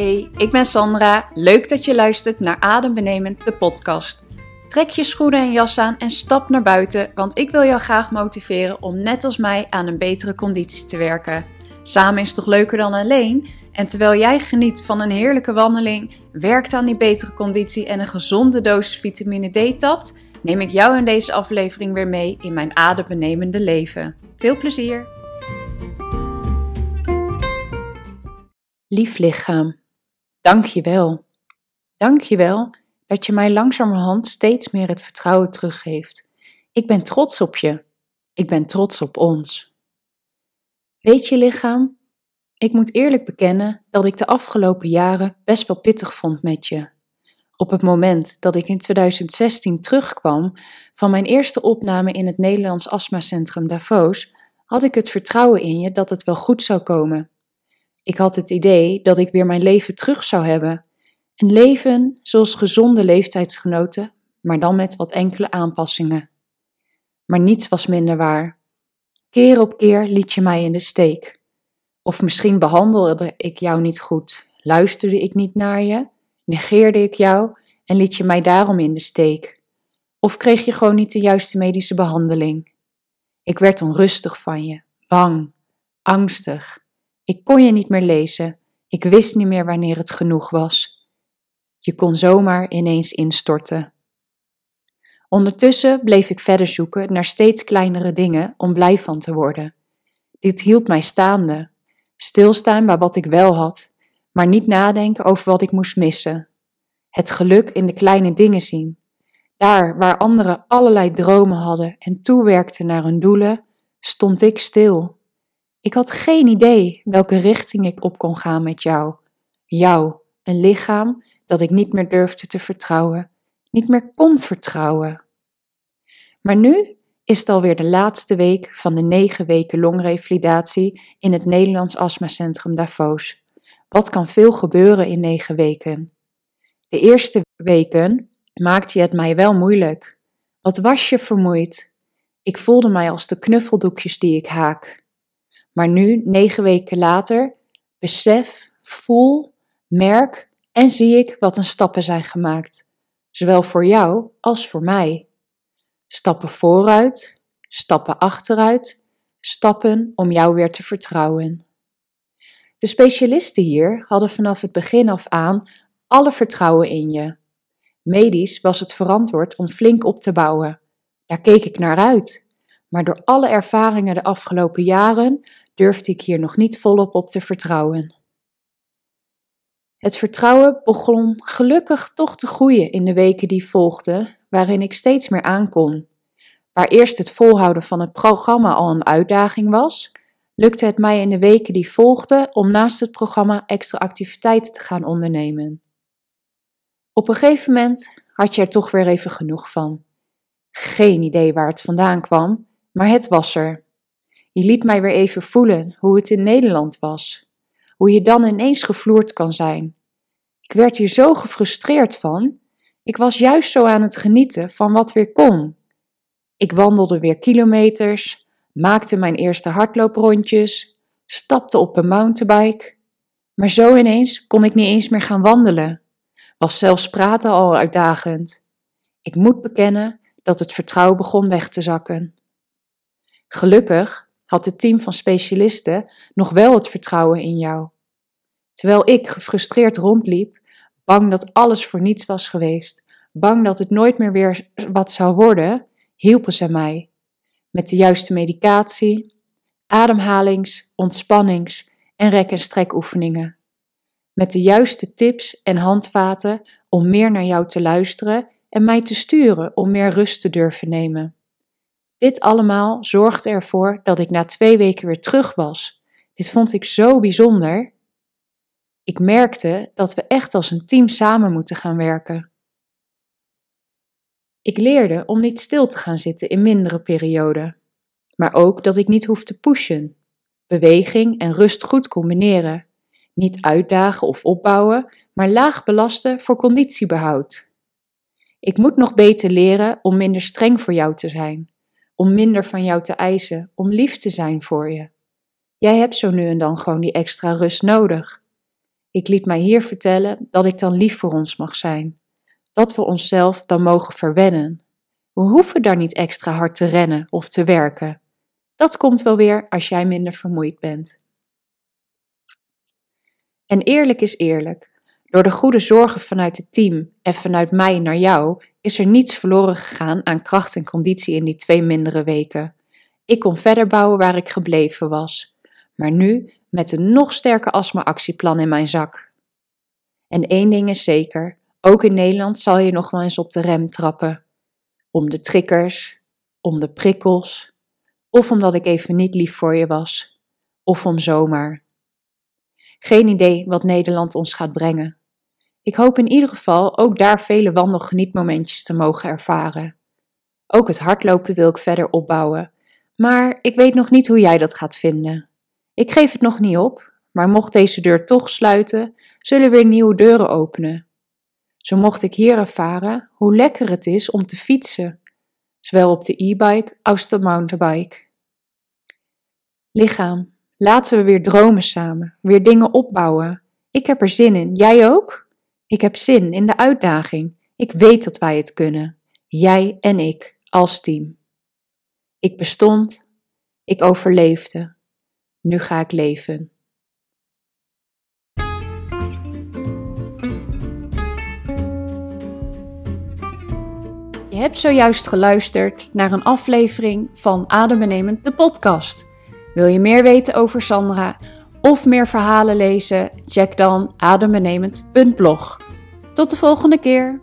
Hey, ik ben Sandra. Leuk dat je luistert naar Adembenemend, de podcast. Trek je schoenen en jas aan en stap naar buiten, want ik wil jou graag motiveren om net als mij aan een betere conditie te werken. Samen is toch leuker dan alleen? En terwijl jij geniet van een heerlijke wandeling, werkt aan die betere conditie en een gezonde dosis vitamine D tapt, neem ik jou in deze aflevering weer mee in mijn adembenemende leven. Veel plezier! Lief lichaam, dank je wel. Dank je wel dat je mij langzamerhand steeds meer het vertrouwen teruggeeft. Ik ben trots op je. Ik ben trots op ons. Weet je lichaam, ik moet eerlijk bekennen dat ik de afgelopen jaren best wel pittig vond met je. Op het moment dat ik in 2016 terugkwam van mijn eerste opname in het Nederlands Astmacentrum Davos, had ik het vertrouwen in je dat het wel goed zou komen. Ik had het idee dat ik weer mijn leven terug zou hebben. Een leven zoals gezonde leeftijdsgenoten, maar dan met wat enkele aanpassingen. Maar niets was minder waar. Keer op keer liet je mij in de steek. Of misschien behandelde ik jou niet goed, luisterde ik niet naar je, negeerde ik jou en liet je mij daarom in de steek. Of kreeg je gewoon niet de juiste medische behandeling. Ik werd onrustig van je, bang, angstig. Ik kon je niet meer lezen. Ik wist niet meer wanneer het genoeg was. Je kon zomaar ineens instorten. Ondertussen bleef ik verder zoeken naar steeds kleinere dingen om blij van te worden. Dit hield mij staande. Stilstaan bij wat ik wel had, maar niet nadenken over wat ik moest missen. Het geluk in de kleine dingen zien. Daar waar anderen allerlei dromen hadden en toewerkten naar hun doelen, stond ik stil. Ik had geen idee welke richting ik op kon gaan met jou. Jou, een lichaam dat ik niet meer durfde te vertrouwen, niet meer kon vertrouwen. Maar nu is het alweer de laatste week van de negen weken longrevalidatie in het Nederlands Astmacentrum Davos. Wat kan veel gebeuren in negen weken? De eerste weken maakte je het mij wel moeilijk. Wat was je vermoeid? Ik voelde mij als de knuffeldoekjes die ik haak. Maar nu, negen weken later, besef, voel, merk en zie ik wat een stappen zijn gemaakt, zowel voor jou als voor mij. Stappen vooruit, stappen achteruit, stappen om jou weer te vertrouwen. De specialisten hier hadden vanaf het begin af aan alle vertrouwen in je. Medisch was het verantwoord om flink op te bouwen. Daar keek ik naar uit. Maar door alle ervaringen de afgelopen jaren durfde ik hier nog niet volop op te vertrouwen. Het vertrouwen begon gelukkig toch te groeien in de weken die volgden, waarin ik steeds meer aankon. Waar eerst het volhouden van het programma al een uitdaging was, lukte het mij in de weken die volgden om naast het programma extra activiteiten te gaan ondernemen. Op een gegeven moment had je er toch weer even genoeg van. Geen idee waar het vandaan kwam, maar het was er. Je liet mij weer even voelen hoe het in Nederland was. Hoe je dan ineens gevloerd kan zijn. Ik werd hier zo gefrustreerd van. Ik was juist zo aan het genieten van wat weer kon. Ik wandelde weer kilometers, maakte mijn eerste hardlooprondjes, stapte op een mountainbike. Maar zo ineens kon ik niet eens meer gaan wandelen. Was zelfs praten al uitdagend. Ik moet bekennen dat het vertrouwen begon weg te zakken. Gelukkig had het team van specialisten nog wel het vertrouwen in jou. Terwijl ik gefrustreerd rondliep, bang dat alles voor niets was geweest, bang dat het nooit meer weer wat zou worden, hielpen ze mij. Met de juiste medicatie, ademhalings, ontspannings en rek- en strekoefeningen. Met de juiste tips en handvaten om meer naar jou te luisteren en mij te sturen om meer rust te durven nemen. Dit allemaal zorgde ervoor dat ik na twee weken weer terug was. Dit vond ik zo bijzonder. Ik merkte dat we echt als een team samen moeten gaan werken. Ik leerde om niet stil te gaan zitten in mindere perioden, maar ook dat ik niet hoef te pushen. Beweging en rust goed combineren. Niet uitdagen of opbouwen, maar laag belasten voor conditiebehoud. Ik moet nog beter leren om minder streng voor jou te zijn om minder van jou te eisen, om lief te zijn voor je. Jij hebt zo nu en dan gewoon die extra rust nodig. Ik liet mij hier vertellen dat ik dan lief voor ons mag zijn, dat we onszelf dan mogen verwennen. We hoeven daar niet extra hard te rennen of te werken. Dat komt wel weer als jij minder vermoeid bent. En eerlijk is eerlijk. Door de goede zorgen vanuit het team en vanuit mij naar jou is er niets verloren gegaan aan kracht en conditie in die twee mindere weken. Ik kon verder bouwen waar ik gebleven was, maar nu met een nog sterker astma-actieplan in mijn zak. En één ding is zeker: ook in Nederland zal je nog wel eens op de rem trappen. Om de triggers, om de prikkels, of omdat ik even niet lief voor je was, of om zomaar. Geen idee wat Nederland ons gaat brengen. Ik hoop in ieder geval ook daar vele wandelgenietmomentjes te mogen ervaren. Ook het hardlopen wil ik verder opbouwen, maar ik weet nog niet hoe jij dat gaat vinden. Ik geef het nog niet op, maar mocht deze deur toch sluiten, zullen weer nieuwe deuren openen. Zo mocht ik hier ervaren hoe lekker het is om te fietsen, zowel op de e-bike als de mountainbike. Lichaam, laten we weer dromen samen, weer dingen opbouwen. Ik heb er zin in, jij ook? Ik heb zin in de uitdaging. Ik weet dat wij het kunnen. Jij en ik als team. Ik bestond. Ik overleefde. Nu ga ik leven. Je hebt zojuist geluisterd naar een aflevering van Adembenemend de podcast. Wil je meer weten over Sandra of meer verhalen lezen? Check dan adembenemend.blog. Tot de volgende keer.